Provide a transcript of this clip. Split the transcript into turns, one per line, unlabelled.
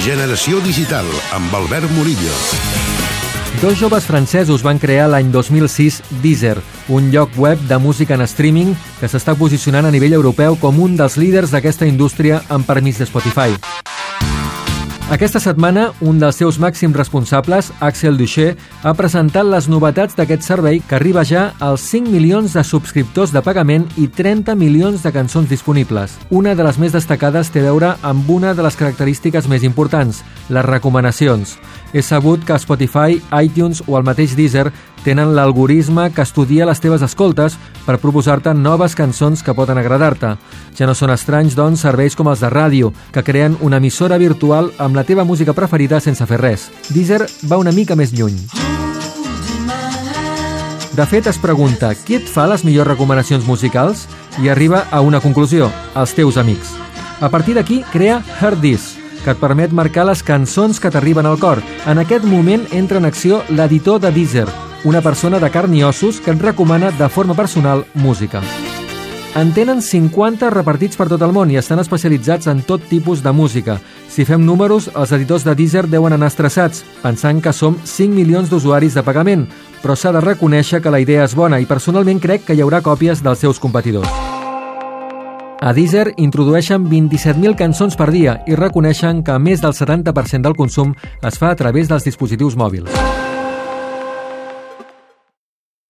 Generació Digital, amb Albert Murillo.
Dos joves francesos van crear l'any 2006 Deezer, un lloc web de música en streaming que s'està posicionant a nivell europeu com un dels líders d'aquesta indústria amb permís de Spotify. Aquesta setmana, un dels seus màxims responsables, Axel Duché, ha presentat les novetats d'aquest servei que arriba ja als 5 milions de subscriptors de pagament i 30 milions de cançons disponibles. Una de les més destacades té a veure amb una de les característiques més importants, les recomanacions. És sabut que Spotify, iTunes o el mateix Deezer tenen l'algoritme que estudia les teves escoltes per proposar-te noves cançons que poden agradar-te. Ja no són estranys, doncs, serveis com els de ràdio, que creen una emissora virtual amb la teva música preferida sense fer res. Deezer va una mica més lluny. De fet, es pregunta qui et fa les millors recomanacions musicals i arriba a una conclusió, els teus amics. A partir d'aquí, crea Heard This, que et permet marcar les cançons que t'arriben al cor. En aquest moment entra en acció l'editor de Deezer, una persona de carn i ossos que et recomana de forma personal música. En tenen 50 repartits per tot el món i estan especialitzats en tot tipus de música. Si fem números, els editors de Deezer deuen anar estressats, pensant que som 5 milions d'usuaris de pagament, però s'ha de reconèixer que la idea és bona i personalment crec que hi haurà còpies dels seus competidors. A Deezer introdueixen 27.000 cançons per dia i reconeixen que més del 70% del consum es fa a través dels dispositius mòbils.